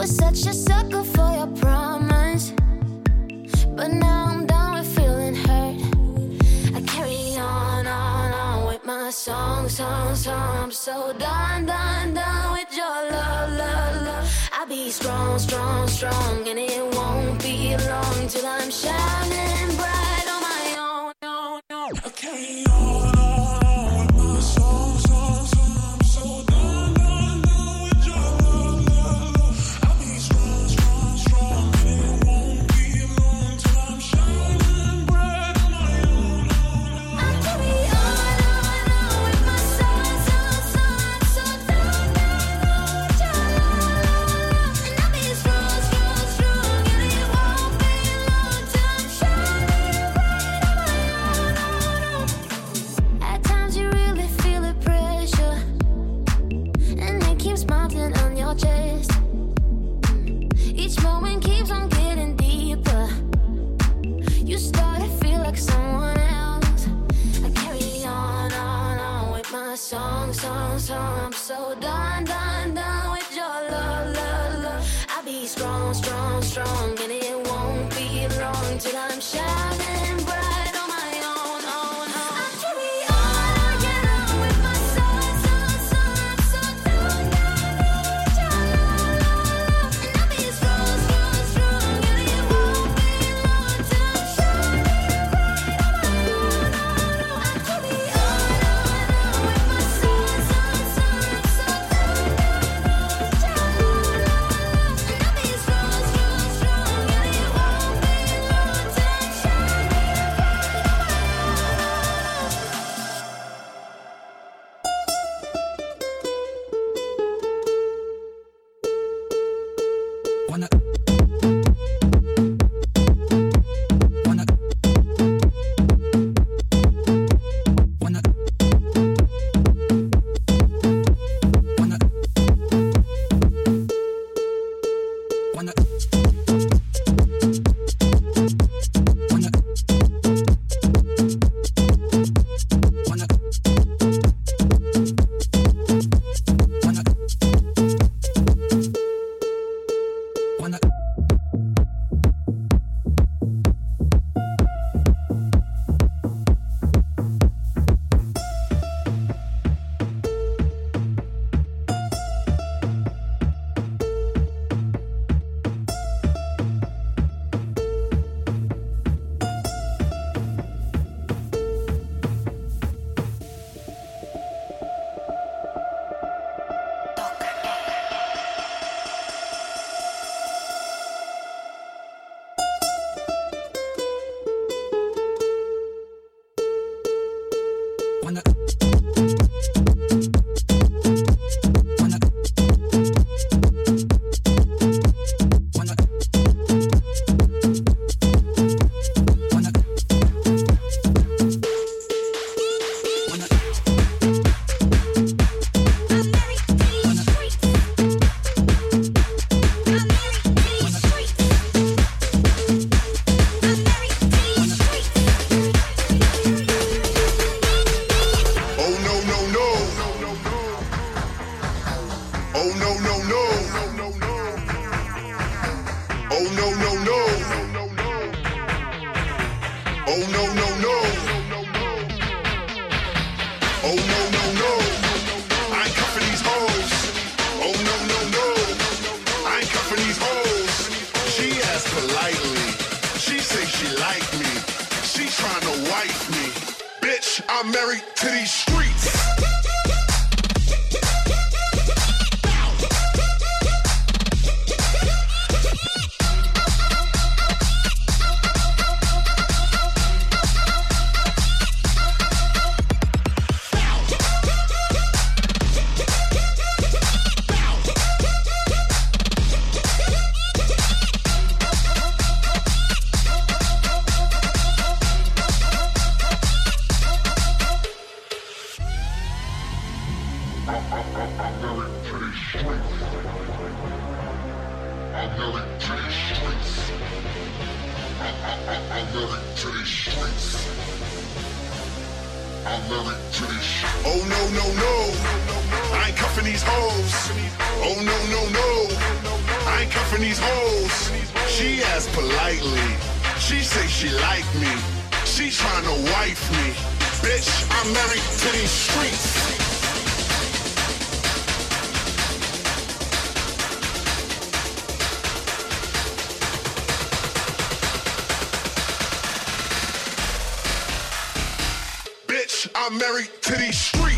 Was such a sucker for your promise. But now I'm done with feeling hurt. I carry on, on, on with my song, song, song. I'm so done, done, done with your love, love, love. I'll be strong, strong, strong. And it won't be long till I'm shining bright on my own. own, own. I carry on, on my song, song, song. I'm so done, done, done with your love, love, love. I'll be strong, strong, strong, and it won't be long till I'm shining bright politely. Oh no, no, no. I ain't cuffing these hoes. Oh no, no, no. I ain't cuffing these hoes. She asked politely. She say she like me. She tryna wife me. Bitch, I'm married to these streets. married to these streets.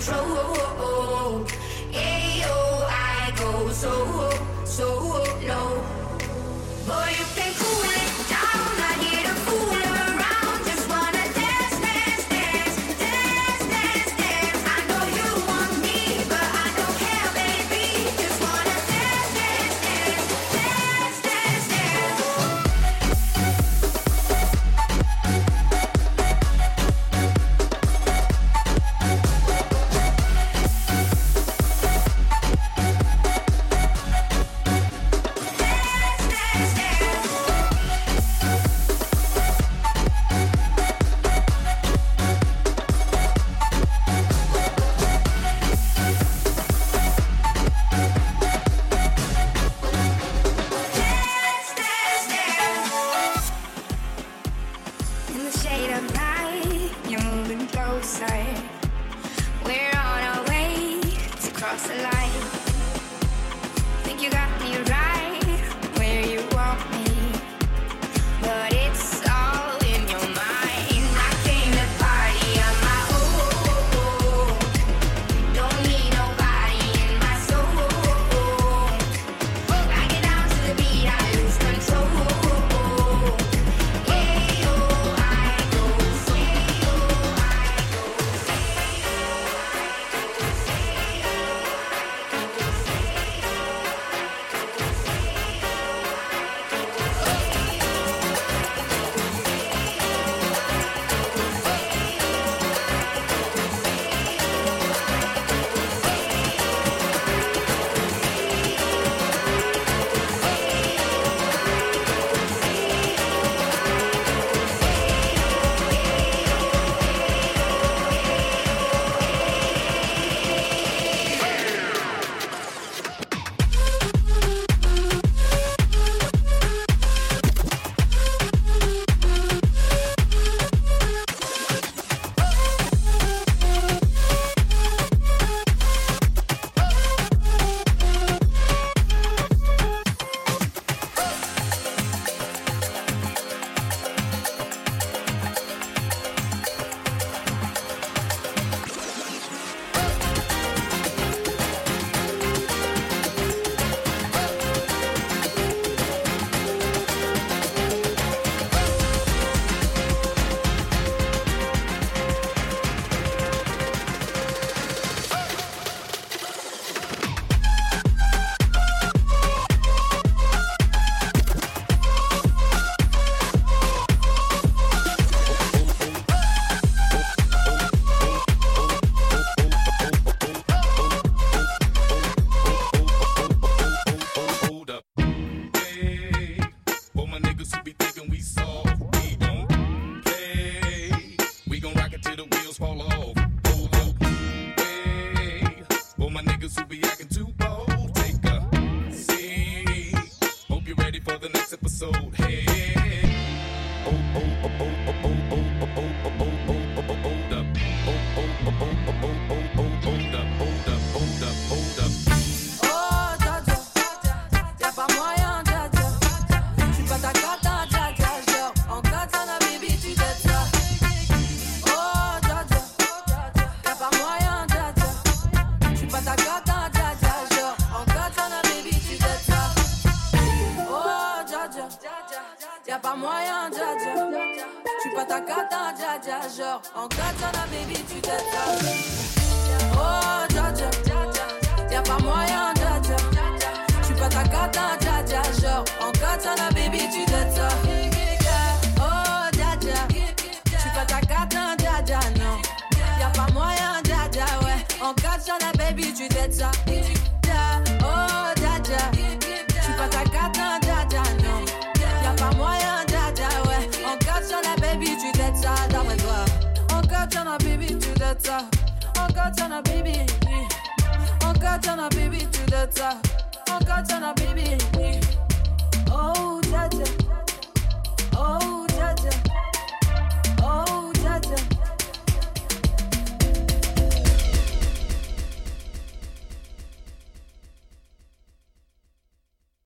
control. Yeah, Ayo, I go so, so low. Boy, you're moving closer. Ta cata, dja dja, genre. En katana, baby, tu ça Oh, dja dja, y'a pas moyen, dja dja J'suis pas ta cata, dja dja, genre. En katana, baby, tu ça Oh, dja dja. J'suis pas dja dja, non. Y'a pas moyen, dja dja, ouais. En katana, baby, tu t'aides katana, baby En katana, baby, tu t'aides ça En katana, baby Oh,